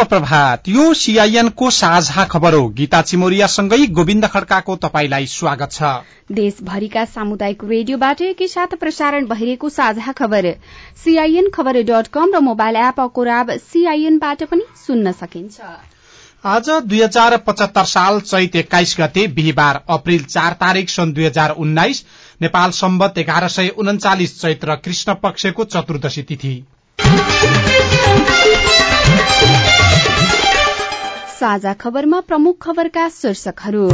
शुभ प्रभात यो सीआईएनको साझा खबर हो। गीता चिमोरियासँगै गोविन्द खड्काको तपाईँलाई स्वागत छ। देशभरिका सामुदायिक रेडियोबाट एकैसाथ प्रसारण भइरहेको साझा खबर। सीआईएन खबर डट कम र मोबाइल एप अकोराब सीआईएनबाट पनि सुन्न सकिन्छ। आज दुई हजार पचहत्तर साल चैत एक्काइस गते बिहिबार अप्रेल चार तारीक सन् दुई हजार उन्नाइस नेपाल सम्बत एघार सय उन्चालिस चैत्र कृष्ण पक्षको चतुर्दशी तिथि। साझा खबरमा प्रमुख खबरका शीर्षकहरू।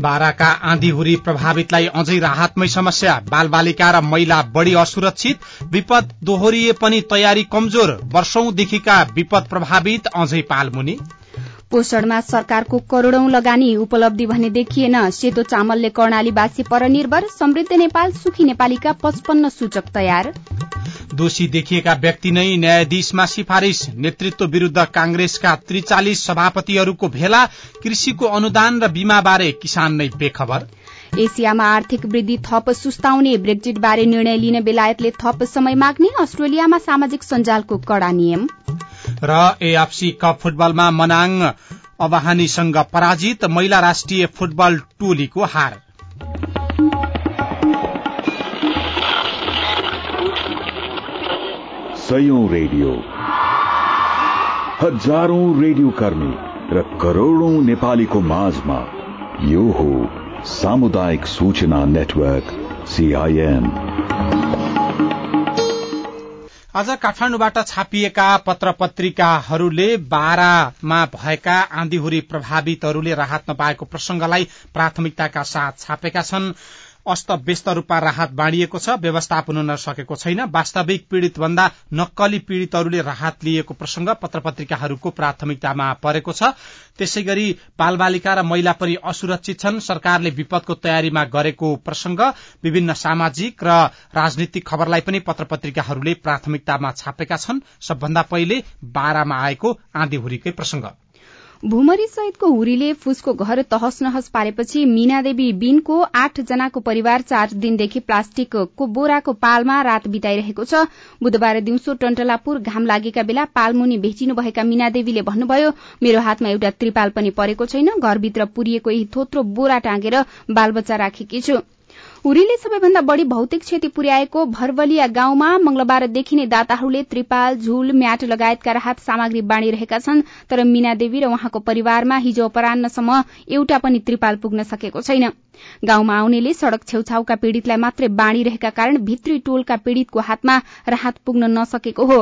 बाराका आँधीहुरी प्रभावितलाई अझै राहतमै समस्या बालबालिका र महिला बढ़ी असुरक्षित विपद दोहोरिए पनि तयारी कमजोर वर्षौंदेखिका विपद प्रभावित अझै पालमुनि। पोषणमा सरकारको करोड़ौं लगानी उपलब्धि भने देखिएन। सेतो चामलले कर्णालीवासी परनिर्भर समृद्ध नेपाल सुखी नेपालीका पचपन्न सूचक तयार। दोषी देखिएका व्यक्ति नै न्यायाधीशमा सिफारिश। नेतृत्व विरूद्ध कांग्रेसका त्रिचालिस सभापतिहरूको भेला। कृषिको अनुदान र बीमाबारे किसान नै बेखबर। एसियामा आर्थिक वृद्धि थप सुस्ताउने ब्रेक्जिट बारे निर्णय लिने बेलायतले थप समय माग्ने अस्ट्रेलियामा सामाजिक सञ्जालको कड़ा नियम। र एएफसी कप फुटबलमा मनाङ अवाहानीसँग पराजित महिला राष्ट्रिय फुटबल टोलीको हार। सयौं रेडियो। हजारौं रेडियो कर्मी र करोड़ौं नेपालीको माझमा यो हो सामुदायिक सूचना नेटवर्क सीआईएन आज काठमाडौँबाट छापिएका पत्र पत्रिकाहरूले बारामा भएका आँधीहुरी प्रभावितहरूले राहत नपाएको प्रसंगलाई प्राथमिकताका साथ छापेका छन्। अस्त व्यस्त रूपमा राहत बाँडिएको छ व्यवस्थापन हुन सकेको छैन। वास्तविक पीड़ित भन्दा नक्कली पीड़ितहरूले राहत लिएको प्रसंग पत्र पत्रिकाहरूको प्राथमिकतामा परेको छ। त्यसै गरी बालबालिका र महिला पनि असुरक्षित छन्। सरकारले विपदको तयारीमा गरेको प्रसंग विभिन्न सामाजिक र राजनीतिक खबरलाई पनि पत्र पत्रिकाहरूले प्राथमिकतामा छापेका छन्। सबभन्दा पहिले बाह्रमा आएको आँधीहुरीकै प्रसंग भूमरी सहितको हुरीले फुसको घर तहस नहस पारेपछि मीनादेवी बिनको आठ जनाको परिवार चार दिनदेखि प्लास्टिकको बोराको पालमा रात बिताइरहेको छ। बुधबार दिउँसो टन्टलापुर घाम लागेका बेला पालमुनि भेटिनुभएका मीनादेवीले भन्नुभयो मेरो हातमा एउटा त्रिपाल पनि परेको छैन। घरभित्र पुरिएको यही थोत्रो बोरा टाँगेर बालबच्चा राखेकी छु। उरीले सबैभन्दा बढ़ी भौतिक क्षति पुर्याएको भरवलिया गाउँमा मंगलबारदेखि नै दाताहरूले त्रिपाल झूल म्याट लगायतका राहत सामग्री बाँडिरहेका छन् तर मीना देवी र उहाँको परिवारमा हिजो अपरान्नसम्म एउटा पनि त्रिपाल पुग्न सकेको छैन। गाउँमा आउनेले सड़क छेउछाउका पीड़ितलाई मात्रै बाँडिरहेका कारण भित्री टोलका पीड़ितको हातमा राहत पुग्न नसकेको हो।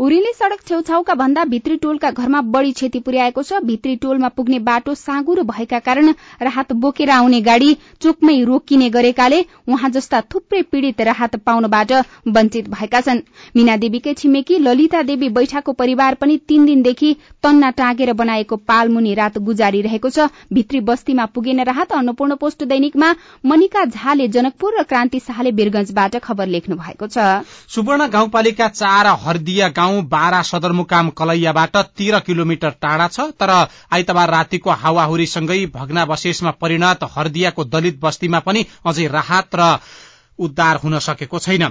उरीले सड़क छेउछाउका भन्दा भित्री टोलका घरमा बढ़ी क्षति पुर्याएको छ। भित्री टोलमा पुग्ने बाटो साँगुरो भएका कारण राहत बोकेर आउने गाड़ी चोकमै रोकिने गरेकाले उहाँ जस्ता थुप्रै पीड़ित राहत पाउनबाट वञ्चित भएका छन्। मीना देवीकै छिमेकी ललिता देवी बैठाको परिवार पनि तीन दिनदेखि तन्ना टाँगेर बनाएको पालमुनि रात गुजारिरहेको छ। भित्री बस्तीमा पुगेन राहत अन्नपूर्ण पोस्ट दैनिकमा मनिका झाले जनकपुर र क्रान्ति शाहले वीरगंजबाट खबर लेख्नु भएको छ। सुवर्ण गाउँपालिका चार हर्दिया गाउँ बारा सदरमुकाम कलैयाबाट तेह्र किलोमिटर टाढा छ तर आइतबार रातिको हावाहुरीसँगै भग्नावशेषमा परिणत हर्दियाको दलित बस्तीमा पनि अझै राहत र उद्धार हुन सकेको छैन।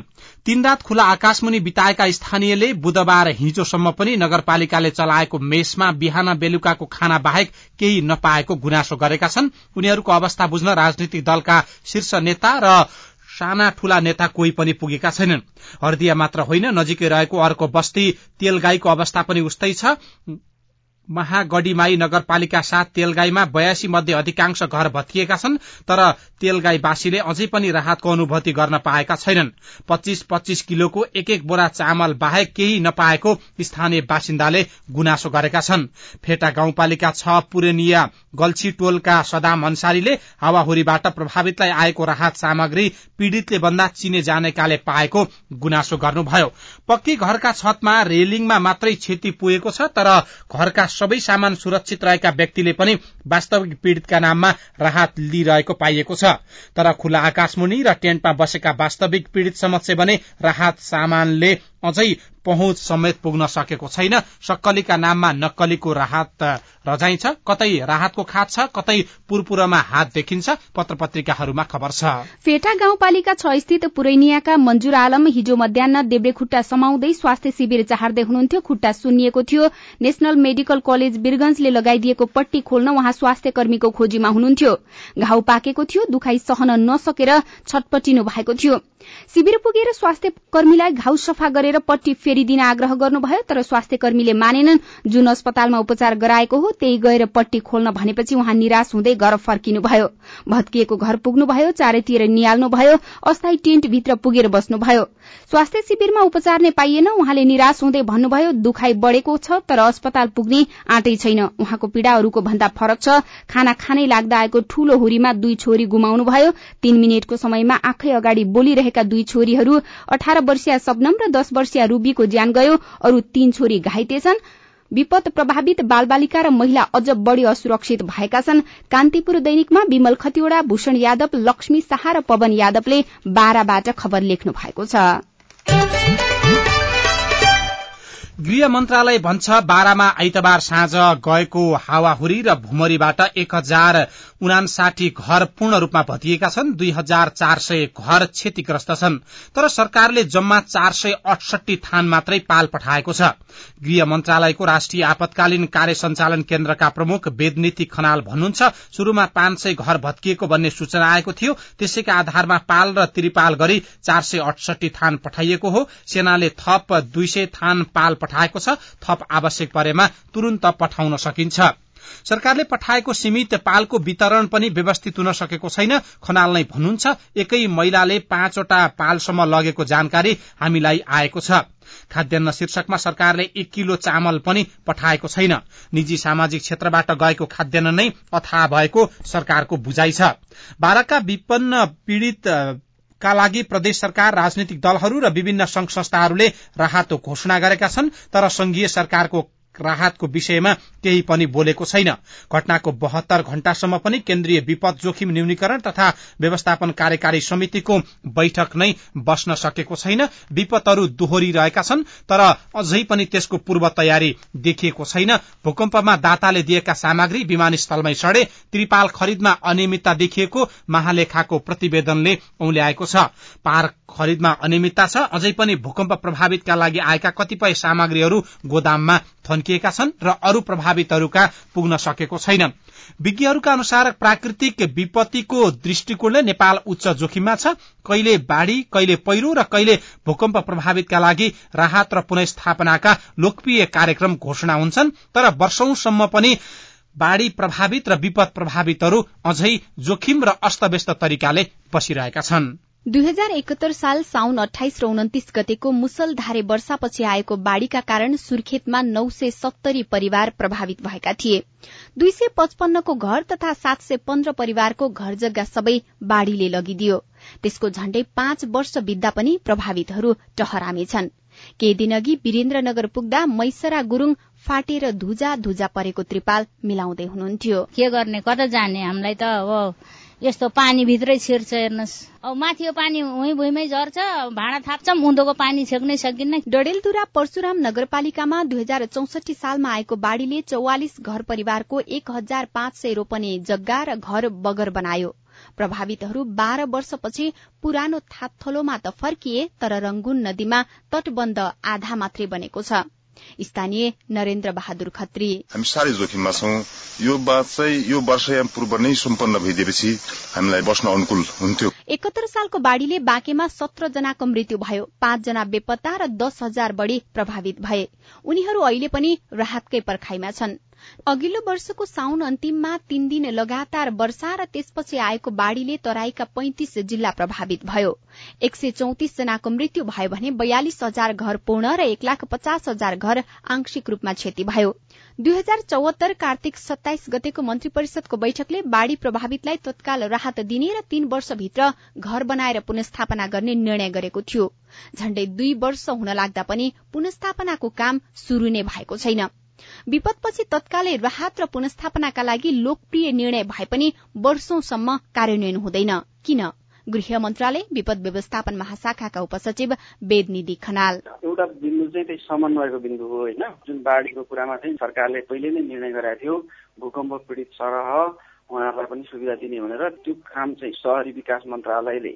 तीन रात खुला आकाशमुनि बिताएका स्थानीयले बुधबार हिजोसम्म पनि नगरपालिकाले चलाएको मेसमा बिहान बेलुकाको खाना बाहेक केही नपाएको गुनासो गरेका छन्। उनीहरूको अवस्था बुझ्न राजनीतिक दलका शीर्ष नेता र साना ठूला नेता कोही पनि पुगेका छैनन्। हर्दिया मात्र होइन नजिकै रहेको अर्को बस्ती तेलगाईको अवस्था पनि उस्तै छ। महागढीमाई नगरपालिका साथ तेलगाईमा बयासी मध्ये अधिकांश घर भत्किएका छन् तर तेलगाईवासीले अझै पनि राहतको अनुभूति गर्न पाएका छैनन्। पच्चीस पच्चीस किलोको एक एक बोरा चामल बाहेक केही नपाएको स्थानीय बासिन्दाले गुनासो गरेका छन्। फेटा गाउँपालिका छ पुरेनिया गल्छी टोलका सदाम अन्सारीले हावाहुरीबाट प्रभावितलाई आएको राहत सामग्री पीड़ितले भन्दा चिने जानेकाले पाएको गुनासो गर्नुभयो। पक्की घरका छतमा रेलिङमा मात्रै क्षति पुगेको छ तर घरका सबै सामान सुरक्षित रहेका व्यक्तिले पनि वास्तविक पीड़ितका नाममा राहत लिइरहेको पाइएको छ। तर खुला आकाशमुनि र टेन्टमा बसेका वास्तविक पीड़ित समक्ष भने राहत सामानले अझै पहुँच समेत पुग्न सकेको छैन। सक्कलीका नाममा नक्कलीको राहत रजाइन्छ। कतै राहतको खात छ कतै पुरपुरमा हात देखिन्छ। पत्र पत्रिकाहरूमा खबर छ। फेटा गाउँपालिका छ स्थित पुरैनियाका मन्जुर आलम हिजो मध्याह देब्रे खुट्टा समाउँदै स्वास्थ्य शिविर चाहर्दै हुनुहुन्थ्यो। खुट्टा सुन्निएको थियो। नेशनल मेडिकल कलेज बिरगंजले लगाइदिएको पट्टी खोल्न उहाँ स्वास्थ्य कर्मीको खोजीमा हुनुहुन्थ्यो। घाउ पाकेको थियो दुखाई सहन नसकेर छटपटिनु भएको थियो। शिविर पुगेर स्वास्थ्य कर्मीलाई घाउ सफा गरेर पट्टी फेरिदिन आग्रह गर्नुभयो तर स्वास्थ्य कर्मीले मानेनन् जुन अस्पतालमा उपचार गराएको हो त्यही गएर पट्टी खोल्न भनेपछि उहाँ निराश हुँदै घर फर्किनुभयो। भत्किएको घर पुग्नुभयो चारैतिर निहाल्नुभयो अस्थायी टेन्ट भित्र पुगेर बस्नुभयो। स्वास्थ्य शिविरमा उपचार नै पाइएन उहाँले निराश हुँदै भन्नुभयो दुखाइ बढ़ेको छ तर अस्पताल पुग्ने आँटै छैन। उहाँको पीड़ा अरूको भन्दा फरक छ खाना खानै लाग्दा आएको ठूलो हुरीमा दुई छोरी गुमाउनुभयो। तीन मिनटको समयमा आँखै अगाडि बोलिरहेका दुई छोरीहरू अठार वर्षीय शबनम र दश वर्षीय रूबीको ज्यान गयो। अरू तीन छोरी घाइते छन्। विपद प्रभावित बालबालिका र महिला अझ बढ़ी असुरक्षित भएका छन्। कान्तिपुर दैनिकमा विमल खतिवड़ा भूषण यादव लक्ष्मी शाह र पवन यादवले बाह्रबाट खबर लेख्नु भएको छ। गृह मन्त्रालय भन्छ बाह्रमा आइतबार साँझ गएको हावाहुरी र भुमरीबाट एक हजार उनासाठी घर पूर्ण रूपमा भतिएका छन् दुई हजार चार सय घर क्षतिग्रस्त छन्। तर सरकारले जम्मा चार सय अठसठी थान मात्रै पाल पठाएको छ। गृह मन्त्रालयको राष्ट्रिय आपतकालीन कार्य संचालन केन्द्रका प्रमुख वेदनीति खनाल भन्नुहुन्छ शुरूमा पाँच सय घर भत्किएको भन्ने सूचना आएको थियो। त्यसैका आधारमा पाल र त्रिपाल गरी चार सय अठसठी थान पठाइएको हो। सेनाले थप दुई सय थान पाल पठाएको छ। थप आवश्यक परेमा तुरन्त पठाउन सकिन्छ। सरकारले पठाएको सीमित पालको वितरण पनि व्यवस्थित हुन सकेको छैन। खनाल नै भन्नुहुन्छ एकै महिलाले पाँचवटा पालसम्म लगेको जानकारी हामीलाई आएको छ। खाद्यान्न शीर्षकमा सरकारले एक किलो चामल पनि पठाएको छैन। निजी सामाजिक क्षेत्रबाट गएको खाद्यान्न नै अथाह भएको सरकारको बुझाइ छ। बाराका विपन्न पीड़ित का लागि प्रदेश सरकार राजनीतिक दलहरू र विभिन्न संघ संस्थाहरूले राहतको घोषणा गरेका छन् तर संघीय सरकारको राहतको विषयमा केही पनि बोलेको छैन। घटनाको बहत्तर घण्टासम्म पनि केन्द्रीय विपद जोखिम न्यूनीकरण तथा व्यवस्थापन कार्यकारी समितिको बैठक नै बस्न सकेको छैन। विपदहरू दोहोरिरहेका छन् तर अझै पनि त्यसको पूर्व तयारी देखिएको छैन। भूकम्पमा दाताले दिएका सामग्री विमानस्थलमै सडे त्रिपाल खरिदमा अनियमितता देखिएको महालेखाको प्रतिवेदनले औल्याएको छ। पार खरिदमा अनियमितता छ अझै पनि भूकम्प प्रभावितका लागि आएका कतिपय सामग्रीहरू गोदाममा थन्किएका छन् र अरू प्रभावितहरूका पुग्न सकेको छैन विज्ञहरूका अनुसार प्राकृतिक विपत्तिको दृष्टिकोणले नेपाल उच्च जोखिममा छ। कहिले बाढ़ी कहिले पहिरो र कहिले भूकम्प प्रभावितका लागि राहत र पुनस्थापनाका लोकप्रिय कार्यक्रम घोषणा हुन्छन्। तर वर्षौंसम्म पनि बाढ़ी प्रभावित र विपद प्रभावितहरू अझै जोखिम र अस्तव्यस्त तरिकाले बसिरहेका छन्। दुई हजार एकहत्तर साल साउन अठाइस र उन्तिस गतेको मुसलधारे वर्षापछि आएको बाढ़ीका कारण सुर्खेतमा नौ सय सत्तरी परिवार प्रभावित भएका थिए। दुई सय पचपन्नको घर तथा सात सय पन्ध्र परिवारको घर जग्गा सबै बाढ़ीले लगिदियो। त्यसको झण्डै पाँच वर्ष बित्दा पनि प्रभावितहरू टहरामे छन्। केही दिनअघि वीरेन्द्रनगर पुग्दा मैसरा गुरूङ फाटेर धुजा धुजा परेको त्रिपाल मिलाउँदै हुनुहुन्थ्यो। के गर्ने कता जाने? हामीलाई त अब यस्तो पानीभित्रै छिर्छ हेर्नुहोस्। अब माथि पानी उही भुइँमै झर्छ भाँडा थाप्छौँ उँधोको पानी छेक्नै सकिन्न। डडेलधुरा परशुराम नगरपालिकामा दुई हजार चौसठी सालमा आएको बाढ़ीले चौवालिस घर परिवारको एक हजार पाँच सय रोपने जग्गा र घर बगर बनायो। प्रभावितहरू बाह्र वर्षपछि पुरानो थातथलोमा त फर्किए तर रंगून नदीमा तटबन्ध आधा मात्रै बनेको छ। स्थानीय नरेन्द्र बहादुर खत्री। हामी साह्रै जोखिममा छौँ। यो बात चाहिँ यो वर्षयाम पूर्व नै सम्पन्न भइदिएपछि हामीलाई बस्न अनुकूल हुन्थ्यो। एकहत्तर सालको बाढ़ीले बाँकेमा सत्र जनाको मृत्यु भयो। पाँच जना बेपत्ता र दस हजार बढ़ी प्रभावित भए। उनीहरू अहिले पनि राहतकै पर्खाइमा छन्। अघिल्लो वर्षको साउन अन्तिममा तीन दिन लगातार वर्षा र त्यसपछि आएको बाढ़ीले तराईका पैंतिस जिल्ला प्रभावित भयो। एक सय चौतिस जनाको मृत्यु भयो भने बयालिस हजार घर पूर्ण र एक लाख पचास हजार घर आंशिक रूपमा क्षति भयो। दुई हजार चौहत्तर कार्तिक सत्ताइस गतेको मन्त्री परिषदको बैठकले बाढ़ी प्रभावितलाई तत्काल राहत दिने र तीन वर्षभित्र घर बनाएर पुनस्थापना गर्ने निर्णय गरेको थियो। झण्डै दुई वर्ष हुन लाग्दा पनि पुनस्थापनाको काम शुरू नै भएको छैन। विपदपछि तत्कालै राहत र पुनस्थापनाका लागि लोकप्रिय निर्णय भए पनि वर्षौंसम्म कार्यान्वयन हुँदैन। किन? गृह मन्त्रालय विपद व्यवस्थापन महाशाखाका उपसचिव वेदनिधि खनाल। एउटा बिन्दु चाहिँ त्यही समन्वयको बिन्दु हो होइन? जुन बाढीको कुरामा चाहिँ सरकारले पहिले नै निर्णय गरेको थियो भूकम्प पीडित सरह उहाँहरूलाई पनि सुविधा दिने भनेर त्यो काम चाहिँ शहरी विकास मन्त्रालयले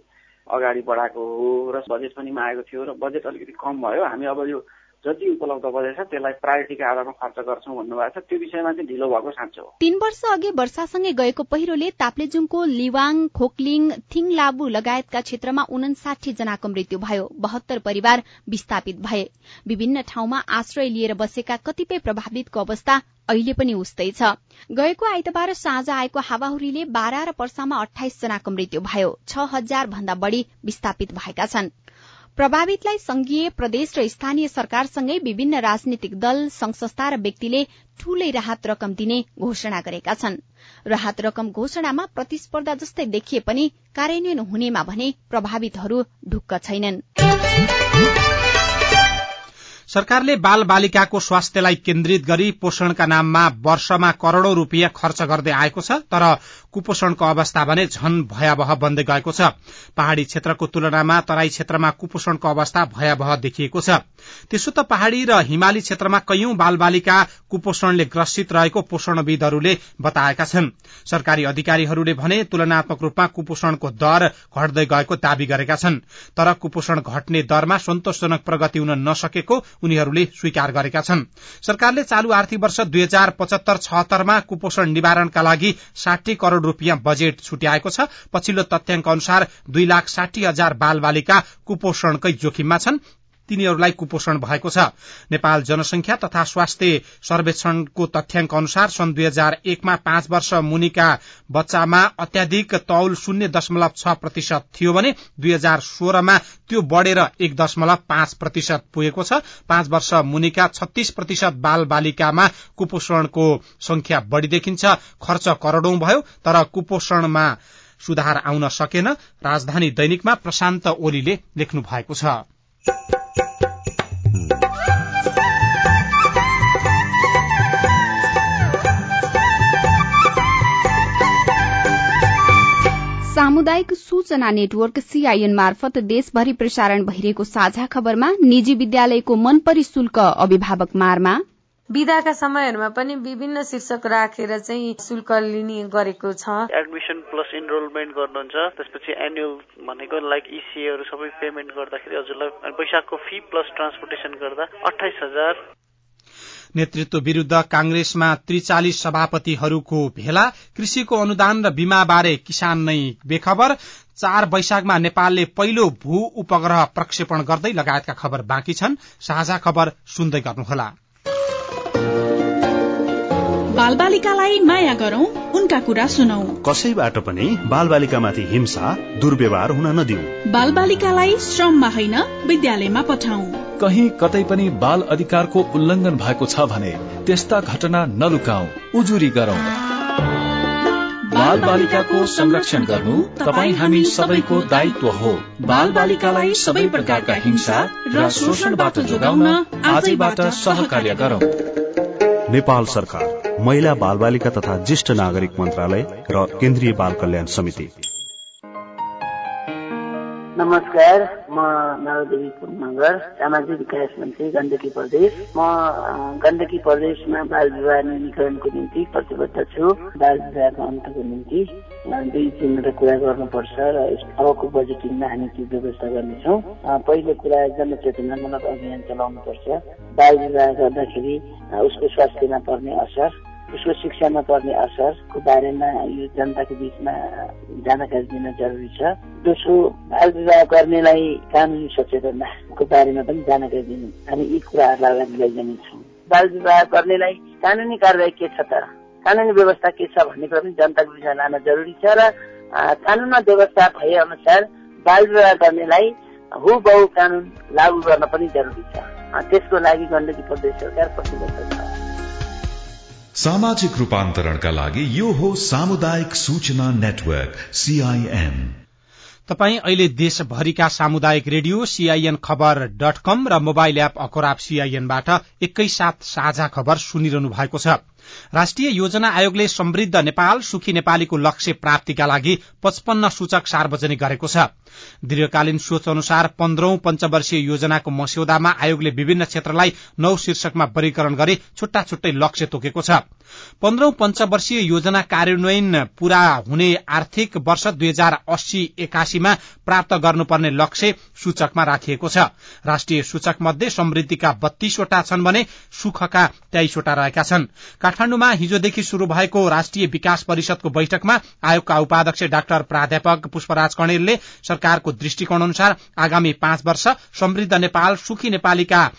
अगाडि बढाएको हो र बजेट पनि मागेको थियो र बजेट अलिकति कम भयो। हामी अब यो जति उपलब्ध बजेट छ त्यसलाई प्रायोरिटीका आधारमा खर्च गर्छौँ भन्नुभएको छ। त्यो विषयमा चाहिँ ढिलो भएको साँचो हो। तीन वर्ष अघि वर्षासँगै गएको पहिरोले ताप्लेजुङको लिवाङ खोकलिङ थिङलाबु लगायतका क्षेत्रमा उन्साठी जनाको मृत्यु भयो। बहत्तर परिवार विस्थापित भए। विभिन्न ठाउँमा आश्रय लिएर बसेका कतिपय प्रभावितको अवस्था अहिले पनि उस्तै छ। गएको आइतबार साँझ आएको हावाहुरीले बाह्र र पर्सामा अठाइस जनाको मृत्यु भयो। छ हजार भन्दा बढ़ी विस्थापित भएका छन्। प्रभावितलाई संघीय प्रदेश र स्थानीय सरकारसँगै विभिन्न राजनीतिक दल संघ संस्था र व्यक्तिले ठूलै राहत रकम दिने घोषणा गरेका छन्। राहत रकम घोषणामा प्रतिस्पर्धा जस्तै देखिए पनि कार्यान्वयन हुनेमा भने प्रभावितहरू ढुक्क छैनन्। सरकारले बाल बालिकाको स्वास्थ्यलाई केन्द्रित गरी पोषणका नाममा वर्षमा करोड़ौं रूपियाँ खर्च गर्दै आएको छ तर कुपोषणको अवस्था भने झन भयावह बन्दै गएको छ। पहाड़ी क्षेत्रको तुलनामा तराई क्षेत्रमा कुपोषणको अवस्था भयावह देखिएको छ। त्यसो त पहाड़ी र हिमाली क्षेत्रमा कैयौं बाल बालिका कुपोषणले ग्रसित रहेको पोषणविदहरूले बताएका छन्। सरकारी अधिकारीहरूले भने तुलनात्मक रूपमा कुपोषणको दर घट्दै गएको दावी गरेका छन्। तर कुपोषण घट्ने दरमा सन्तोषजनक प्रगति हुन नसकेको उनीहरूले स्वीकार गरेका छन्। सरकारले चालू आर्थिक वर्ष दुई हजार पचहत्तर छहत्तरमा कुपोषण निवारणका लागि साठी करोड़ रूपियाँ बजेट छुट्याएको छ। पछिल्लो तथ्याङ्क अनुसार दुई लाख साठी हजार बाल बालिका कुपोषणकै जोखिममा छन्। तिनीहरूलाई कुपोषण भएको छ। नेपाल जनसंख्या तथा स्वास्थ्य सर्वेक्षणको तथ्याङ्क अनुसार सन् दुई हजार एकमा पाँच वर्ष मुनिका बच्चामा अत्याधिक तौल शून्य दशमलव छ प्रतिशत थियो भने दुई हजार सोह्रमा त्यो बढ़ेर एक दशमलव पाँच प्रतिशत पुगेको छ। पाँच वर्ष मुनिका छत्तीस प्रतिशत बाल बालिकामा कुपोषणको संख्या बढ़ी देखिन्छ। खर्च करोड़ौं भयो तर कुपोषणमा सुधार आउन सकेन। राजधानी दैनिकमा प्रशान्त ओलीले लेख्नु भएको छ। सामुदायिक सूचना नेटवर्क सीआईएन मार्फत देशभरि प्रसारण भइरहेको साझा खबरमा निजी विद्यालयको मनपरी शुल्क अभिभावक मारमा। विदाका समयहरूमा पनि विभिन्न शीर्षक राखेर चाहिँ शुल्क लिने गरेको छ। एडमिसन प्लस इनरोलमेन्ट गर्नुहुन्छ। त्यसपछि एनुअल भनेको लाइक इसिएहरू सबै पेमेन्ट गर्दाखेरि हजुरलाई वैशाखको फी प्लस ट्रान्सपोर्टेसन गर्दा अठाइस हजार। नेतृत्व विरूद्ध कांग्रेसमा त्रिचालिस सभापतिहरूको भेला कृषिको अनुदान र बीमा बारे किसान नै बेखबर। चार वैशाखमा नेपालले पहिलो भू उपग्रह प्रक्षेपण गर्दै लगायतका खबर बाँकी छन्। साझा खबर सुन्दै गर्नुहोला। बाल बालिकालाई माया गरौं उनका कुरा सुनौ। कसैबाट पनि बाल बालिकामाथि हिंसा दुर्व्यवहार हुन नदिऊ बाल बालिकालाई श्रममा होइन विद्यालयमा पठाउ। कहीँ कतै पनि बाल अधिकारको उल्लंघन भएको छ भने त्यस्ता घटना नलुकाऊ उजुरी गरौं। बाल बालिकाको संरक्षण गर्नु तपाईँ हामी सबैको दायित्व हो। बाल बालिकालाई सबै प्रकारका हिंसा र शोषणबाट जोगाउन आजैबाट सहकार्य गरौं। नेपाल सरकार। महिला बाल बालिका तथा ज्येष्ठ नागरिक मन्त्रालय र केन्द्रीय बाल कल्याण समिति। नमस्कार म नवदेवी पुनगर सामाजिक विकास मन्त्री गण्डकी प्रदेश। म गण्डकी प्रदेशमा बाल विवाह न्यूनीकरणको निम्ति प्रतिबद्ध छु। बाल विवाहको अन्तको निम्ति दुई चिन्ह कुरा गर्नुपर्छ र अबको बजेटिङमा हामी त्यो व्यवस्था गर्नेछौँ। पहिलो कुरा जनचेतनामूलक अभियान चलाउनुपर्छ। बाल विवाह गर्दाखेरि उसको स्वास्थ्यमा पर्ने असर उसको शिक्षामा पर्ने असरको बारेमा यो जनताको बिचमा जानकारी दिन जरुरी छ। दोस्रो बाल विवाह गर्नेलाई कानुनी सचेतनाको बारेमा पनि जानकारी दिनु। हामी यी कुराहरूलाई अगाडि लैजानेछौँ बाल विवाह गर्नेलाई कानुनी कारवाही के छ त? कानुनी व्यवस्था के छ भन्ने कुरा पनि जनताको विषय लान जरुरी छ र कानुनमा व्यवस्था भए अनुसार बाल विवाह गर्नेलाई हु बहु कानुन लागू गर्न पनि जरुरी छ। त्यसको लागि गण्डकी प्रदेश सरकार प्रतिबद्ध छ। सामाजिक रूपान्तरणका लागि यो हो सामुदायिक सूचना नेटवर्क सीआईएन तपाई अहिले देशभरिका सामुदायिक radio CIN Khabar dot com र मोबाइल एप अखोराब सीआईएनबाट एकैसाथ साझा खबर सुनिरहनु भएको छ। राष्ट्रिय योजना आयोगले समृद्ध नेपाल सुखी नेपालीको लक्ष्य प्राप्तिका लागि पचपन्न सूचक सार्वजनिक गरेको छ। दीर्घकालीन सोच अनुसार पन्ध्रौं पञ्चवर्षीय योजनाको मस्यौदामा आयोगले विभिन्न क्षेत्रलाई नौ शीर्षकमा वर्गीकरण गरी छुट्टा छुट्टै लक्ष्य तोकेको छ। पन्ध्रौं पञ्चवर्षीय योजना कार्यान्वयन पूरा हुने आर्थिक वर्ष दुई हजार अस्सी एकासीमा प्राप्त गर्नुपर्ने लक्ष्य सूचकमा राखिएको छ। राष्ट्रिय सूचक मध्ये समृद्धिका बत्तीसवटा छन् भने सुखका तेइसवटा रहेका छन्। काठमाण्डुमा हिजोदेखि शुरू भएको राष्ट्रिय विकास परिषदको बैठकमा आयोगका उपाध्यक्ष डाक्टर प्राध्यापक पुष्पराज कणेलले सरकारको दृष्टिकोण अनुसार आगामी पाँच वर्ष समृद्ध नेपाल सुखी नेपालीका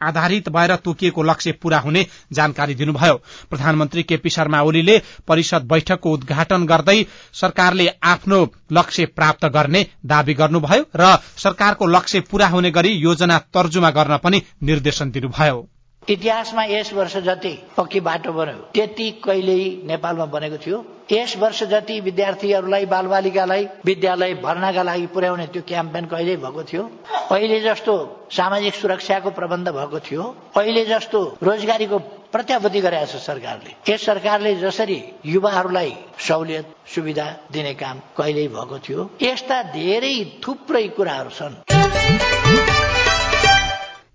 आधारित भएर तोकिएको लक्ष्य पूरा हुने जानकारी दिनुभयो। प्रधानमन्त्री केपी शर्मा ओलीले परिषद बैठकको उद्घाटन गर्दै सरकारले आफ्नो लक्ष्य प्राप्त गर्ने दावी गर्नुभयो र सरकारको लक्ष्य पूरा हुने गरी योजना तर्जुमा गर्न पनि निर्देशन दिनुभयो। इतिहासमा यस वर्ष जति पक्की बाटो बन्यो त्यति कहिल्यै नेपालमा बनेको थियो। यस वर्ष जति विद्यार्थीहरूलाई बालबालिकालाई विद्यालय भर्नाका लागि पुर्याउने त्यो क्याम्पेन कहिल्यै भएको थियो? अहिले जस्तो सामाजिक सुरक्षाको प्रबन्ध भएको थियो। अहिले जस्तो रोजगारीको प्रत्याभूति गरेको छ सरकारले। यस सरकारले जसरी युवाहरूलाई सहुलियत सुविधा दिने काम कहिल्यै भएको थियो। यस्ता धेरै थुप्रै कुराहरू छन्।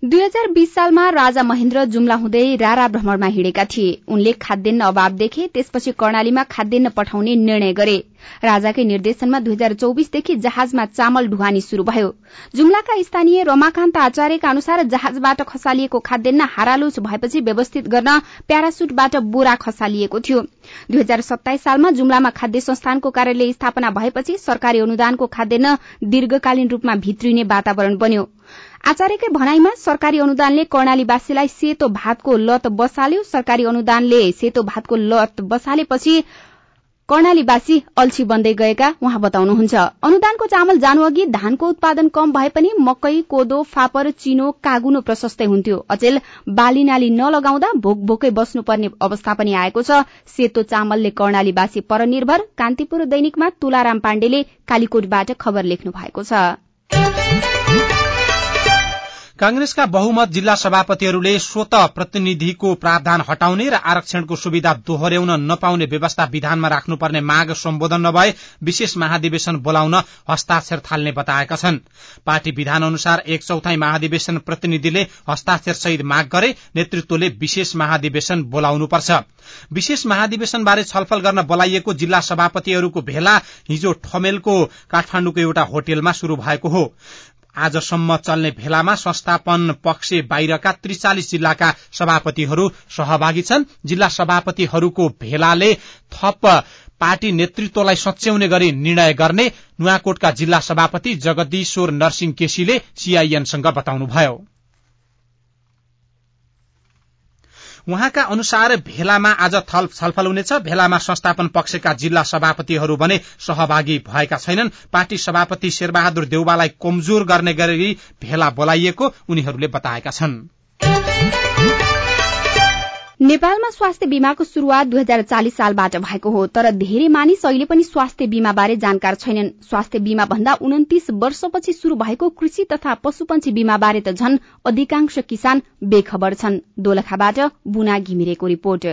दुई हजार बीस सालमा राजा महेन्द्र जुम्ला हुँदै रारा भ्रमणमा हिँडेका थिए। उनले खाद्यान्न अभाव देखे त्यसपछि कर्णालीमा खाद्यान्न पठाउने निर्णय गरे। राजाकै निर्देशनमा दुई हजार चौबिसदेखि जहाजमा चामल ढुवानी शुरू भयो। जुम्लाका स्थानीय रमाकान्त आचार्यका अनुसार जहाजबाट खसालिएको खाद्यान्न हारालुच भएपछि व्यवस्थित गर्न प्यारासुटबाट बोरा खसालिएको थियो। दुई हजार सत्ताइस सालमा जुम्लामा खाद्य संस्थानको कार्यालय स्थापना भएपछि सरकारी अनुदानको खाद्यान्न दीर्घकालीन रूपमा भित्रिने वातावरण बन्यो। आचार्यकै भनाईमा सरकारी अनुदानले कर्णालीवासीलाई सेतो भातको लत बसाल्यो। सरकारी अनुदानले सेतो भातको लत बसालेपछि कर्णालीवासी अल्छी बन्दै गएका उहाँ बताउनुहुन्छ। अनुदानको चामल जानु अघि धानको उत्पादन कम भए पनि मकै कोदो फापर चिनो कागुनो प्रशस्तै हुन्थ्यो। अचेल बाली नाली नलगाउँदा भोक भोकै बस्नुपर्ने अवस्था पनि आएको छ। सेतो चामलले कर्णालीवासी परनिर्भर। कान्तिपुर दैनिकमा तुलाराम पाण्डेले कालीकोटबाट खबर लेख्नु भएको छ। कांग्रेसका बहुमत जिल्ला सभापतिहरूले स्वत प्रतिनिधिको प्रावधान हटाउने र आरक्षणको सुविधा दोहोर्याउन नपाउने व्यवस्था विधानमा राख्नुपर्ने माग सम्बोधन नभए विशेष महाधिवेशन बोलाउन हस्ताक्षर थाल्ने बताएका छन्। पार्टी विधान अनुसार एक चौथाई महाधिवेशन प्रतिनिधिले हस्ताक्षर सहित माग गरे नेतृत्वले विशेष महाधिवेशन बोलाउनुपर्छ। विशेष महाधिवेशनबारे छलफल गर्न बोलाइएको जिल्ला सभापतिहरूको भेला हिजो ठमेलको काठमाण्डुको एउटा होटेलमा शुरू भएको हो। आजसम्म चल्ने भेलामा संस्थापन पक्ष बाहिरका त्रिचालिस जिल्लाका सभापतिहरू सहभागी छन्। जिल्ला सभापतिहरूको भेलाले थप पार्टी नेतृत्वलाई सच्याउने गरी निर्णय गर्ने नुवाकोटका जिल्ला सभापति जगदीश्वर नरसिंह केसीले सीआईएनसँग बताउनुभयो। उहाँका अनुसार भेलामा आज छलफल हुनेछ। भेलामा संस्थापन पक्षका जिल्ला सभापतिहरू भने सहभागी भएका छैनन्। पार्टी सभापति शेरबहादुर देउबालाई कमजोर गर्ने गरी भेला बोलाइएको उनीहरूले बताएका छन्। नेपालमा स्वास्थ्य बीमाको शुरूआत दुई हजार चालिस सालबाट भएको हो तर धेरै मानिस अहिले पनि स्वास्थ्य बीमा बारे जानकार छैनन्। स्वास्थ्य बीमा भन्दा उन्तिस वर्षपछि शुरू भएको कृषि तथा पशुपन्छी बीमा बारे त झन अधिकांश किसान बेखबर छन्। दोलखाबाट बुना घिमिरेको रिपोर्ट।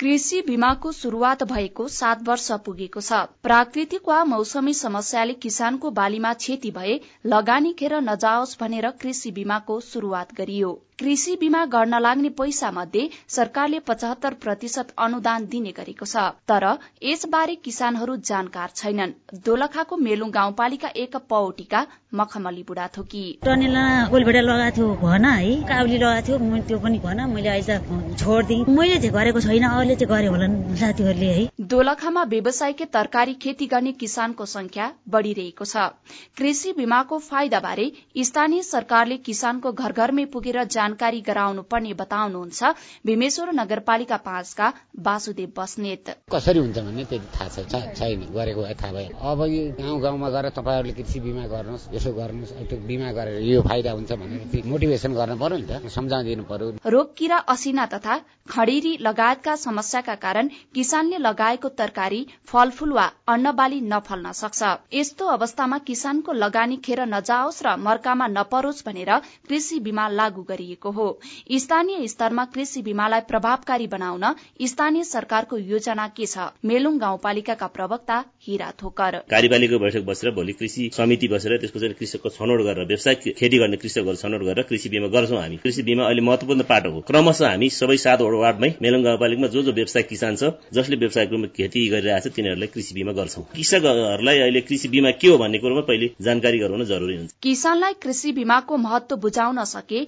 कृषि बीमाको शुरूआत भएको सात वर्ष पुगेको छ। प्राकृतिक वा मौसमी समस्याले किसानको बालीमा क्षति भए लगानी खेर नजाओस् भनेर कृषि बीमाको शुरूआत गरियो। कृषि बीमा गर्न लाग्ने पैसा मध्ये सरकारले पचहत्तर प्रतिशत अनुदान दिने गरेको छ। तर यसबारे किसानहरू जानकार छैनन्। दोलखाको मेलुङ गाउँपालिका एक पौटीका मखमली बुढा थोकी। टनेला लगाएको थियो भन है काउली लगाएको थियो त्यो पनि भन मैले छोडिदिएँ। मैले चाहिँ गरेको छैन अरूले चाहिँ गरे होला साथीहरूले है। दोलखामा व्यवसायिक तरकारी खेती गर्ने किसानको संख्या बढ़िरहेको छ। कृषि बीमाको फाइदा बारे स्थानीय सरकारले किसानको घर घरमै पुगेर जान जानकारी गराउनु पर्ने बताउनुहुन्छ। भीमेश्वर नगरपालिका पाँचका वासुदेव बस्नेत। कसरी हुन्छ भन्ने त्यति थाहा छैन। गरेको भए थाहा भयो अब यो गाउँ गाउँमा गएर तपाईँहरूले कृषि बिमा गर्नुहोस् यसो गर्नुहोस् त्यो बिमा गरेर यो फाइदा हुन्छ भनेर मोटिभेसन गर्न पर्यो नि त। सम्झाइदिनु पर्यो। रोग किरा असिना तथा खडेरी लगायतका समस्याका कारण किसानले लगाएको तरकारी फलफूल वा अन्नबाली नफल्न सक्छ। यस्तो अवस्थामा किसानको लगानी खेर नजाओस् र मर्कामा नपरोस् भनेर कृषि बीमा लागू गरिएको हो। स्थानीय स्तरमा कृषि बीमालाई प्रभावकारी बनाउन स्थानीय सरकारको योजना के छ? मेलुङ गाउँपालिकाका प्रवक्ता हिरा थोकर। कार्यपालिका बैठक बसेर भोलि कृषि समिति बसेर त्यसपछि कृषकको छनौट गरेर व्यवसायिक खेती गर्ने कृषकहरू छनौट गरेर कृषि बीमा गर्छौँ हामी। कृषि बीमा अहिले महत्वपूर्ण पाटो हो। क्रमशः हामी सबै सातवटा वार्डमै मेलुङ गाउँपालिकामा जो जो व्यवसाय किसान छ जसले व्यवसायिक रूपमा खेती गरिरहेको छ तिनीहरूलाई कृषि बीमा गर्छौँ। कृषकहरूलाई अहिले कृषि बीमा के हो भन्ने कुरोमा पहिले जानकारी गराउन जरुरी हुन्छ। किसानलाई कृषि बीमाको महत्व बुझाउन सके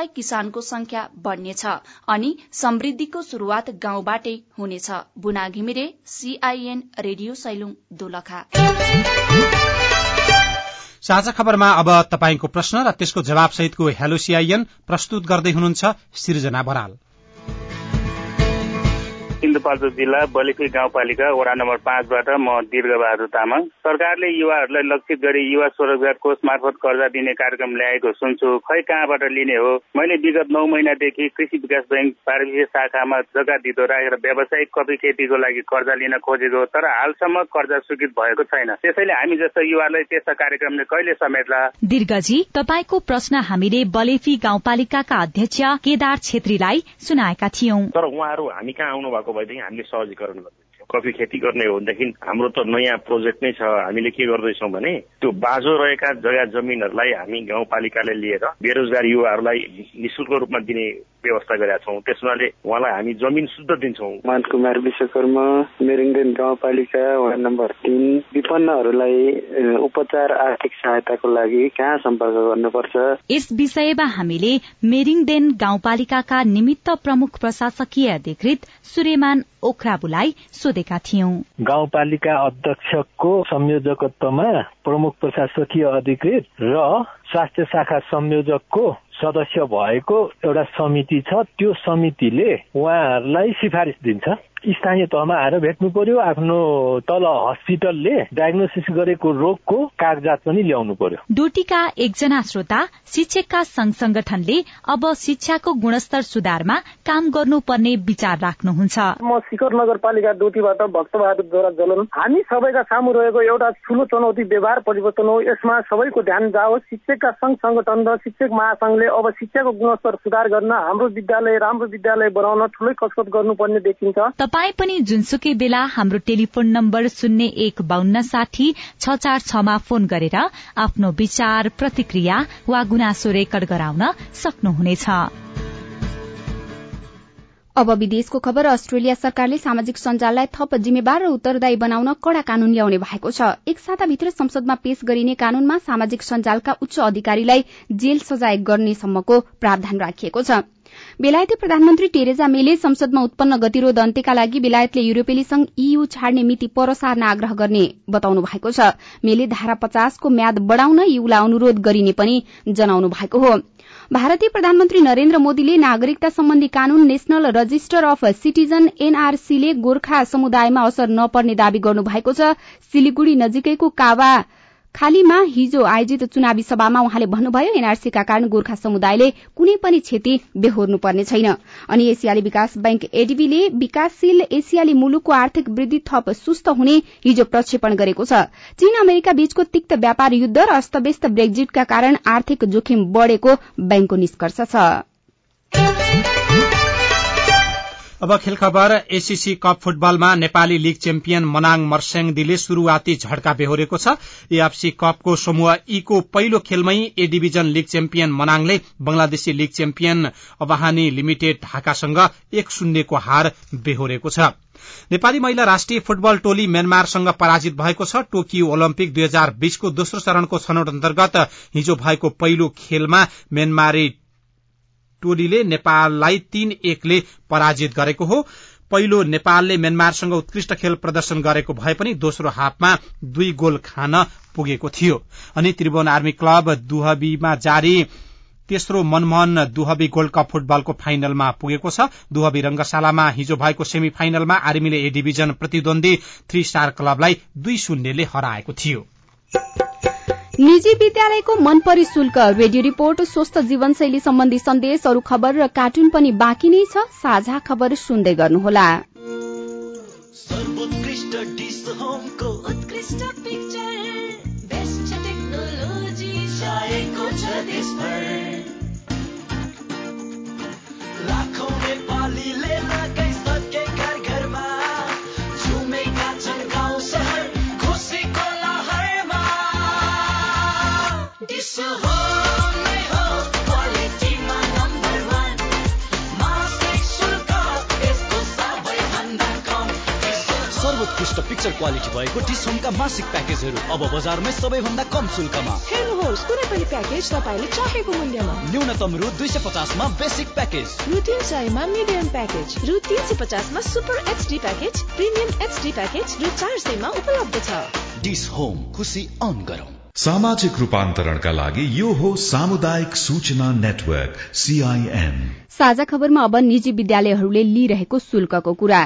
व्यवसायिक किसानको संख्या बढ्नेछ अनि समृद्धिको शुरूआत गाउँबाटै हुनेछ। Buna Ghimire CIN radio Sailung Dolakha. साझा खबरमा अब तपाईँको प्रश्न र त्यसको जवाब सहितको हेलो सीआईएन प्रस्तुत गर्दै हुनुहुन्छ सिर्जना बराल। सिन्धुपाल्चोक जिल्ला बलिखुई गाउँपालिका वडा नम्बर पाँचबाट म दीर्घबहादुर तामाङ। सरकारले युवाहरूलाई लक्षित गरी युवा स्वरोजगार कोष मार्फत कर्जा दिने कार्यक्रम ल्याएको सुन्छु। खै कहाँबाट लिने हो? मैले विगत नौ महिनादेखि कृषि विकास ब्याङ्क पार्वतीय शाखामा जग्गा दिदो राखेर व्यावसायिक कफी खेतीको लागि कर्जा लिन खोजेको तर हालसम्म कर्जा स्वीकृत भएको छैन। त्यसैले हामी जस्तो युवालाई त्यस्ता कार्यक्रमले कहिले समेट्ला? दीर्घजी तपाईँको प्रश्न हामीले बलेफी गाउँपालिकाका अध्यक्ष केदार छेत्रीलाई सुनाएका थियौं। तर उहाँहरू हामी कहाँ आउनु भएको भएदेखि हामीले सहजीकरण गरिदिन्छौँ कफी खेती गर्ने हो भनेदेखि हाम्रो त नयाँ प्रोजेक्ट नै छ हामीले के गर्दैछौँ भने त्यो बाँझो रहेका जग्गा जमिनहरूलाई हामी गाउँपालिकाले लिएर बेरोजगार युवाहरूलाई निशुल्क रूपमा दिने व्यवस्था गरेका छौँ। त्यस हुनाले उहाँलाई हामी जमिन शुद्ध दिन्छौँ। मान कुमार विश्वकर्मा मेरिङदेन गाउँपालिका वार्ड नम्बर तिन विपन्नहरूलाई उपचार आर्थिक सहायताको लागि कहाँ सम्पर्क गर्नुपर्छ? यस विषयमा हामीले मेरिङदेन गाउँपालिकाका निमित्त प्रमुख प्रशासकीय अधिकृत सुरेमान ओखराबुलाई सोधेका थियौं। गाउँपालिका अध्यक्षको संयोजकत्वमा प्रमुख प्रशासकीय अधिकृत र स्वास्थ्य शाखा संयोजकको सदस्य भएको एउटा समिति छ त्यो समितिले उहाँहरूलाई सिफारिस दिन्छ। स्थानीय तहमा आएर भेट्नु पर्यो। आफ्नो तल हस्पिटलले डायग्नोसिस गरेको रोगको कागजात पनि ल्याउनु पर्यो। डोटीका एकजना श्रोता शिक्षकका संघ संगठनले अब शिक्षाको गुणस्तर सुधारमा काम गर्नुपर्ने विचार राख्नुहुन्छ। म शिखर नगरपालिका डोटीबाट भक्तबहादुर द्वारा जलन। हामी सबैका सामु रहेको एउटा ठूलो चुनौती व्यवहार परिवर्तन हो। यसमा सबैको ध्यान जाओस्। शिक्षकका संघ संगठन र शिक्षक महासंघले अब शिक्षाको गुणस्तर सुधार गर्न हाम्रो विद्यालय राम्रो विद्यालय बनाउन ठूलै कसरत गर्नुपर्ने देखिन्छ। तपाई पनि जुनसुकै बेला हाम्रो टेलिफोन नम्बर शून्य एक बान्न साठी छ चार छमा फोन गरेर आफ्नो विचार प्रतिक्रिया वा गुनासो रेकर्ड गराउन सक्नुहुनेछ। अब विदेशको खबर अस्ट्रेलिया सरकारले सामाजिक सञ्जाललाई थप जिम्मेवार र उत्तरदायी बनाउन कड़ा कानून ल्याउने भएको छ। एक साताभित्र संसदमा पेश गरिने कानूनमा सामाजिक सञ्जालका उच्च अधिकारीलाई जेल सजाय गर्नेसम्मको प्रावधान राखिएको छ। बेलायती प्रधानमन्त्री टेरेजा मेले संसदमा उत्पन्न गतिरोध अन्त्यका लागि बेलायतले युरोपेली संघ ईयू छाड्ने मिति पर सार्न आग्रह गर्ने बताउनु भएको छ। मेले धारा पचासको म्याद बढ़ाउन ईयूलाई अनुरोध गरिने पनि जनाउनु भएको हो। भारतीय प्रधानमन्त्री नरेन्द्र मोदीले नागरिकता सम्बन्धी कानून नेशनल रजिस्टर अफ सिटिजन एनआरसीले गोर्खा समुदायमा असर नपर्ने दावी गर्नु भएको छ। सिलिगुड़ी नजिकैको कावा खालीमा हिजो आयोजित चुनावी सभामा उहाँले भन्नुभयो एनआरसीका कारण गोर्खा समुदायले कुनै पनि क्षति बेहोर्नु पर्ने छैन। अनि एसियाली विकास बैंक एडीबीले विकासशील एसियाली मुलुकको आर्थिक वृद्धि थप सुस्त हुने हिजो प्रक्षेपण गरेको छ। चीन अमेरिका बीचको तिक्त व्यापार युद्ध र अस्तव्यस्त ब्रेक्जिटका कारण आर्थिक जोखिम बढ़ेको बैंकको निष्कर्ष छ। अब खेल खबर एसीसी कप फुटबलमा नेपाली लीग च्याम्पियन मनाङ मर्स्याङदीले शुरूआती झड्का बेहोरेको छ। एएफसी कपको समूह ई को पहिलो खेलमै A division league champion मनाङले Bangladeshi league champion Abahani limited ढाकासँग एक शून्यको हार बेहोरेको छ। नेपाली महिला राष्ट्रिय फुटबल टोली म्यानमारसँग पराजित भएको छ। टोकियो ओलम्पिक दुई हजार बीसको दोस्रो चरणको छनौट अन्तर्गत हिजो भएको पहिलो खेलमा म्यानमारी टोलीले नेपाललाई तीन एकले पराजित गरेको हो। पहिलो नेपालले म्यानमारसँग उत्कृष्ट खेल प्रदर्शन गरेको भए पनि दोस्रो हाफमा दुई गोल खान पुगेको थियो। अनि त्रिभुवन आर्मी क्लब दुहबीमा जारी तेस्रो मनमोहन दुहबी गोल्ड कप फुटबलको फाइनलमा पुगेको छ। दुहबी रंगशालामा हिजो भएको सेमी फाइनलमा आर्मीले ए डिभिजन प्रतिद्वन्दी थ्री स्टार क्लबलाई दुई शून्यले हराएको थियो। निजी विद्यालयको मनपरी शुल्क रेडियो रिपोर्ट स्वस्थ जीवनशैली सम्बन्धी सन्देश अरू खबर र कार्टुन पनि बाँकी नै छ। साझा खबर सुन्दै गर्नुहोला। लाखौं नेपालीले सर्वोत्कृष्ट पिक्चर क्वालिटी भएको डिसहोमका मासिक प्याकेजहरू अब बजारमै सबैभन्दा कम शुल्कमा। हेर्नुहोस् कुनै पनि प्याकेज तपाईँले चाहेको मूल्यमा। न्यूनतम रु दुई सय पचासमा बेसिक प्याकेज रु तिन सयमा मिडियम प्याकेज रु तिन सय पचासमा super HD package premium HD package रु चार सयमा उपलब्ध छ। डिस होम खुसी अन गरौँ। सामाजिक रूपान्तरणका लागि यो हो सामुदायिक सूचना नेटवर्क सीआईएन साझा खबरमा अब निजी विद्यालयहरूले लिइरहेको शुल्कको कुरा।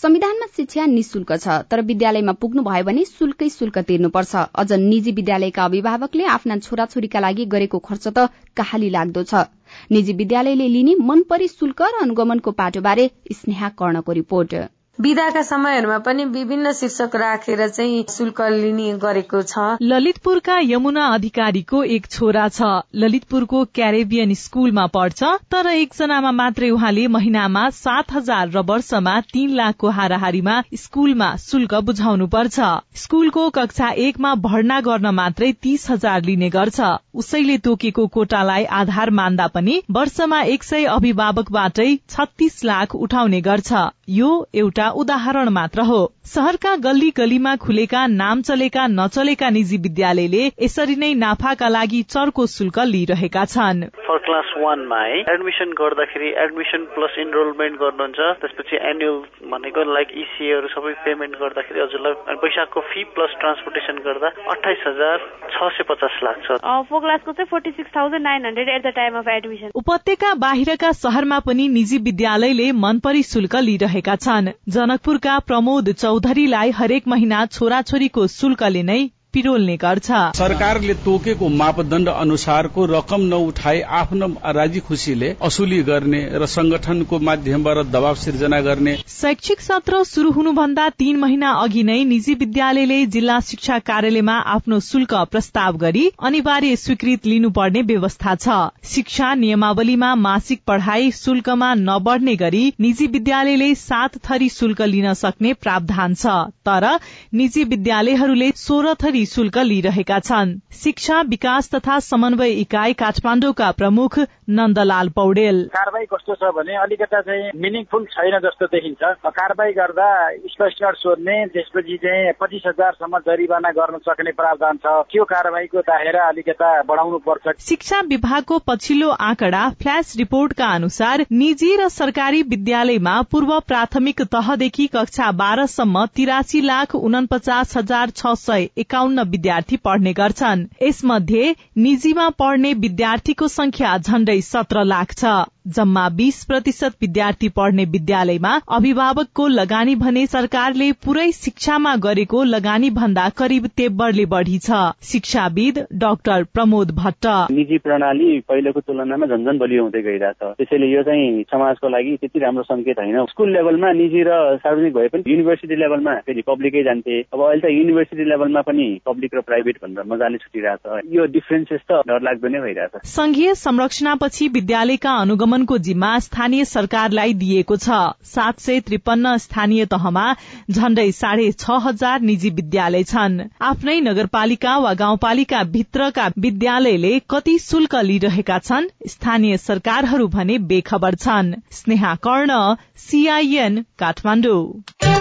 संविधानमा शिक्षा निशुल्क छ तर विद्यालयमा पुग्नु भयो भने शुल्कै शुल्क तिर्नुपर्छ। अझ निजी विद्यालयका अभिभावकले आफ्ना छोराछोरीका लागि गरेको खर्च त कहाली लाग्दो छ। निजी विद्यालयले लिने मनपरी शुल्क र अनुगमनको पाटोबारे स्नेहा कर्णको रिपोर्ट। विदाका समयहरूमा पनि विभिन्न शीर्षक राखेर चाहिँ शुल्क लिने गरेको छ। ललितपुरका यमुना अधिकारीको एक छोरा छ। ललितपुरको क्यारेबियन स्कूलमा पढ्छ तर एकजनामा मात्रै उहाँले महिनामा सात हजार र वर्षमा तीन लाखको हाराहारीमा स्कूलमा शुल्क बुझाउनु पर्छ स्कूलको कक्षा एकमा भर्ना गर्न मात्रै तीस हजार लिने गर्छ। उसैले तोकेको कोटालाई आधार मान्दा पनि वर्षमा एक सय अभिभावकबाटै छत्तीस लाख उठाउने गर्छ। यो एउटा उदाहरण मात्र हो। शहरका गल्ली गल्लीमा खुलेका नाम चलेका नचलेका निजी विद्यालयले यसरी नै नाफाका लागि चर्को शुल्क लिइरहेका छन्। फर क्लास वानमा है एडमिसन गर्दाखेरि एडमिसन प्लस इनरोलमेन्ट गर्नुहुन्छ। त्यसपछि एनुअल भनेको लाइक इसिएहरू सबै पेमेन्ट गर्दाखेरि हजुरलाई पैसाको फी प्लस ट्रान्सपोर्टेसन गर्दा अठाइस हजार छ सय पचास लाग्छ। फोर क्लासको चाहिँ forty six thousand nine hundred at the time of admission उपत्यका बाहिरका शहरमा पनि निजी विद्यालयले मनपरी शुल्क लिइरहेका छन्। जनकपुरका प्रमोद चौधरीलाई हरेक महिना छोराछोरीको शुल्कले नै पिरोल्ने गर्छ। सरकारले तोकेको मापदण्ड अनुसारको रकम नउठाई आफ्नो राजी खुसीले असुली गर्ने र संगठनको माध्यमबाट दबाव सिर्जना गर्ने। शैक्षिक सत्र शुरू हुनुभन्दा तीन महिना अघि नै निजी विद्यालयले जिल्ला शिक्षा कार्यालयमा आफ्नो शुल्क प्रस्ताव गरी अनिवार्य स्वीकृत लिनुपर्ने व्यवस्था छ। शिक्षा नियमावलीमा मासिक पढ़ाई शुल्कमा नबढ़ने गरी निजी विद्यालयले सात थरी शुल्क लिन सक्ने प्रावधान छ। तर निजी विद्यालयहरूले सोह्र थरी शुल्क लिइरहेका छन्। शिक्षा विकास तथा समन्वय इकाई काठमाडौँका प्रमुख नन्दलाल पौडेल। कारवाही कस्तो छ भने अलिकता चाहिँ मिनिङफुल छैन जस्तो देखिन्छ। कारवाही गर्दा स्पष्टीकरण सोध्ने त्यसपछि चाहिँ पच्चिस हजारसम्म जरिवाना गर्न सक्ने प्रावधान छ। त्यो कारवाहीको दायरा अलिकता बढाउनु पर्छ। शिक्षा विभागको पछिल्लो आँकडा फ्ल्याश रिपोर्टका अनुसार निजी र सरकारी विद्यालयमा पूर्व प्राथमिक तहदेखि कक्षा बाह्रसम्म तिरासी लाख उनपचास हजार छ सय एकाउन्न विद्यार्थी पढ्ने गर्छन्। यसमध्ये निजीमा पढ्ने विद्यार्थीको संख्या झण्डै सत्र लाख छ। जम्मा बीस प्रतिशत विद्यार्थी पढ्ने विद्यालयमा अभिभावकको लगानी भने सरकारले पुरै शिक्षामा गरेको लगानी भन्दा करिब तेब्बरले बढ़ी छ। शिक्षाविद डाक्टर प्रमोद भट्ट। निजी प्रणाली पहिलेको तुलनामा झन्झन बलियो हुँदै गइरहेछ। त्यसैले यो चाहिँ समाजको लागि त्यति राम्रो संकेत होइन। स्कुल लेभलमा निजी र सार्वजनिक भए पनि युनिभर्सिटी लेभलमा फेरि पब्लिकै जान्थे। अब अहिले त युनिभर्सिटी लेभलमा पनि पब्लिक र प्राइभेट भनेर मजाले छुटिरहेछ। यो डिफरेन्सेस त डरलाग्दो नै भइरहेछ। संघीय संरचनापछि विद्यालयका अनुगमनको जिम्मा स्थानीय सरकारलाई दिएको छ। सात सय त्रिपन्न स्थानीय तहमा झण्डै साढे छ हजार निजी विद्यालय छन्। आफ्नै नगरपालिका वा गाउँपालिका भित्रका विद्यालयले कति शुल्क लिइरहेका छन् स्थानीय सरकारहरू भने बेखबर छन्। स्नेहा कर्ण सीआईएन काठमाडौँ।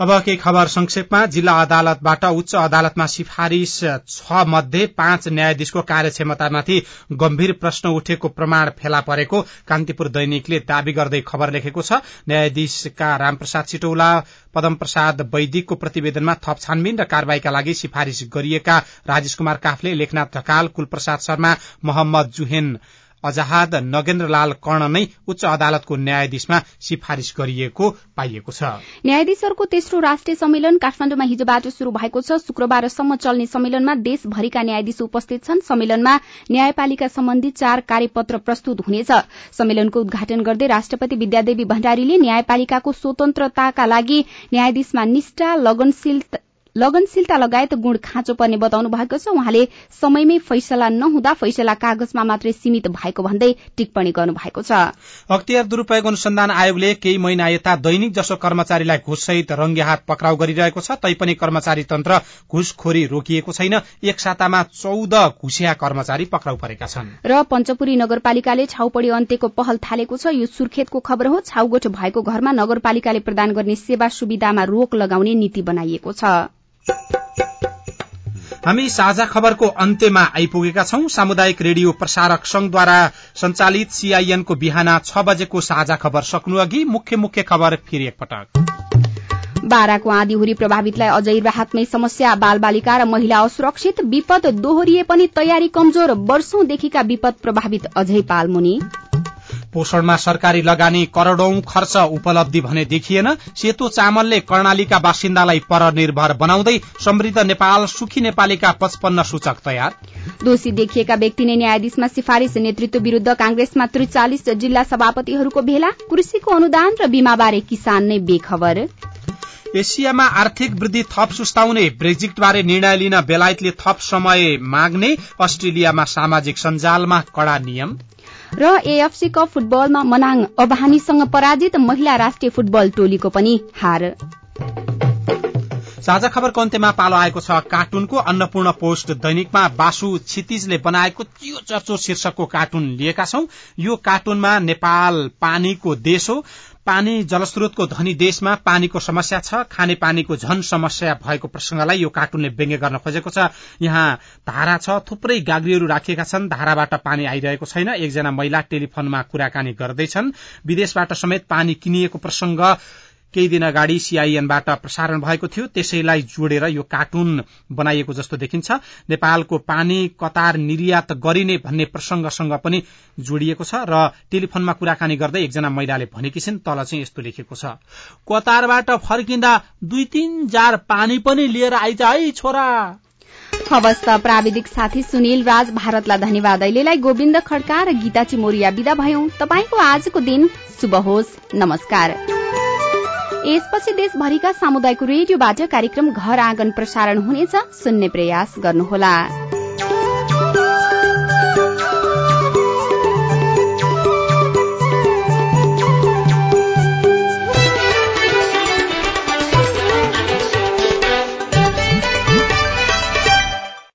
अब केही खबर संक्षेपमा जिल्ला अदालतबाट उच्च अदालतमा सिफारिश छ मध्ये पाँच न्यायाधीशको कार्यक्षमतामाथि गम्भीर प्रश्न उठेको प्रमाण फेला परेको कान्तिपुर दैनिकले दावी गर्दै खबर लेखेको छ। न्यायाधीशका रामप्रसाद सिटौला पदम प्रसाद वैदिकको प्रतिवेदनमा थप छानबिन र कार्यवाहीका लागि सिफारिश गरिएका राजेश कुमार काफले लेखनाथ ढकाल कुलप्रसाद शर्मा मोहम्मद जुहेन अजहाद नगेन्द्रलाल कर्ण नै उच्च अदालतको न्यायाधीशमा सिफारिश गरिएको पाइएको छ। न्यायाधीशहरूको तेस्रो राष्ट्रिय सम्मेलन काठमाडौँमा हिजोबाट शुरू भएको छ। शुक्रबारसम्म चल्ने सम्मेलनमा देशभरिका न्यायाधीश उपस्थित छन्। सम्मेलनमा न्यायपालिका सम्बन्धी चार कार्यपत्र प्रस्तुत हुनेछ। सम्मेलनको उद्घाटन गर्दै राष्ट्रपति विद्यादेवी भण्डारीले न्यायपालिकाको स्वतन्त्रताका लागि न्यायाधीशमा निष्ठा लगनशील लगनशीलता लगायत गुण खाँचो पर्ने बताउनु भएको छ। उहाँले समयमै फैसला नहुँदा फैसला कागजमा मात्रै सीमित भएको भन्दै टिप्पणी गर्नु भएको छ। अख्तियार दुरूपयोग अनुसन्धान आयोगले केही महिना यता दैनिक जसो कर्मचारीलाई घुससहित रंगे हात पक्राउ गरिरहेको छ तैपनि कर्मचारी तन्त्र घुसखोरी रोकिएको छैन। एक सातामा चौध घुसिया कर्मचारी पक्राउ परेका छन्। र पञ्चपुरी नगरपालिकाले छाउपडी अन्त्यको पहल थालेको छ। यो सुर्खेतको खबर हो। छाउगोठ भएको घरमा नगरपालिकाले प्रदान गर्ने सेवा सुविधामा रोक लगाउने नीति बनाइएको छ। हामी साझा खबरको अन्त्यमा आइपुगेका छौं। सामुदायिक रेडियो प्रसारक संघद्वारा संचालित सीआईएनको बिहान छ बजेको साझा खबर सक्नु अघि मुख्य मुख्य खबर फेरि एकपटक। बाराको आँधीहुरी प्रभावितलाई अझै राहतमै समस्या बाल बालिका र महिला असुरक्षित विपद दोहोरिए पनि तयारी कमजोर वर्षौंदेखिका विपद प्रभावित अझै पालमुनि पोषणमा सरकारी लगानी करोड़ौं खर्च उपलब्धि भने देखिएन। सेतो चामलले कर्णालीका बासिन्दालाई परनिर्भर बनाउँदै समृद्ध नेपाल सुखी नेपालीका पचपन्न सूचक तयार। दोषी देखिएका व्यक्ति नै न्यायाधीशमा सिफारिश नेतृत्व विरूद्ध कांग्रेसमा त्रिचालिस जिल्ला सभापतिहरूको भेला कृषिको अनुदान र बीमाबारे किसान नै बेखबर। एसियामा आर्थिक वृद्धि थप सुस्ताउने ब्रेक्जिटबारे निर्णय लिन बेलायतले थप समय माग्ने अस्ट्रेलियामा सामाजिक सञ्जालमा कड़ा नियम। र एएफसी कप फुटबलमा मनाङ अबानीसँग पराजित महिला राष्ट्रिय फुटबल टोलीको पनि हार। साझा खबरको अन्त्यमा पालो आएको छ कार्टुनको अन्नपूर्ण पोस्ट दैनिकमा बासु क्षितिजले बनाएको चियो चर्चो शीर्षकको कार्टुन लिएका छौं। यो कार्टुनमा नेपाल पानीको देश हो। पानी जलस्रोतको धनी देशमा पानीको समस्या छ खाने पानीको झन समस्या भएको प्रसंगलाई यो कार्टुनले व्यङ्ग्य गर्न खोजेको छ। यहाँ धारा छ थुप्रै गाग्रीहरू राखिएका छन्। धाराबाट पानी आइरहेको छैन। एकजना महिला टेलिफोनमा कुराकानी गर्दैछन्। विदेशबाट समेत पानी किनिएको प्रसंग केही दिन अगाडि सीआईएनबाट प्रसारण भएको थियो। त्यसैलाई जोडेर यो कार्टुन बनाइएको जस्तो देखिन्छ। नेपालको पानी कतार निर्यात गरिने भन्ने प्रसंगसँग पनि जोडिएको छ र टेलिफोनमा कुराकानी गर्दै एकजना महिलाले भनेकी छिन् तल चाहिँ यस्तो लेखेको छ। कतारबाट फर्किँदा दुई तीन जार पानी पनि लिएर आइज है छोरा। हवस् त प्राविधिक साथी सुनिल राज भारतलाई धन्यवाद। अहिलेलाई गोविन्द खड्का र गीता चिमोरिया विदा भयौं। तपाईँको आजको दिन शुभ होस्। नमस्कार। यसपछि देशभरिका सामुदायिक रेडियोबाट कार्यक्रम घर आँगन प्रसारण हुनेछ। सुन्ने प्रयास गर्नुहोला।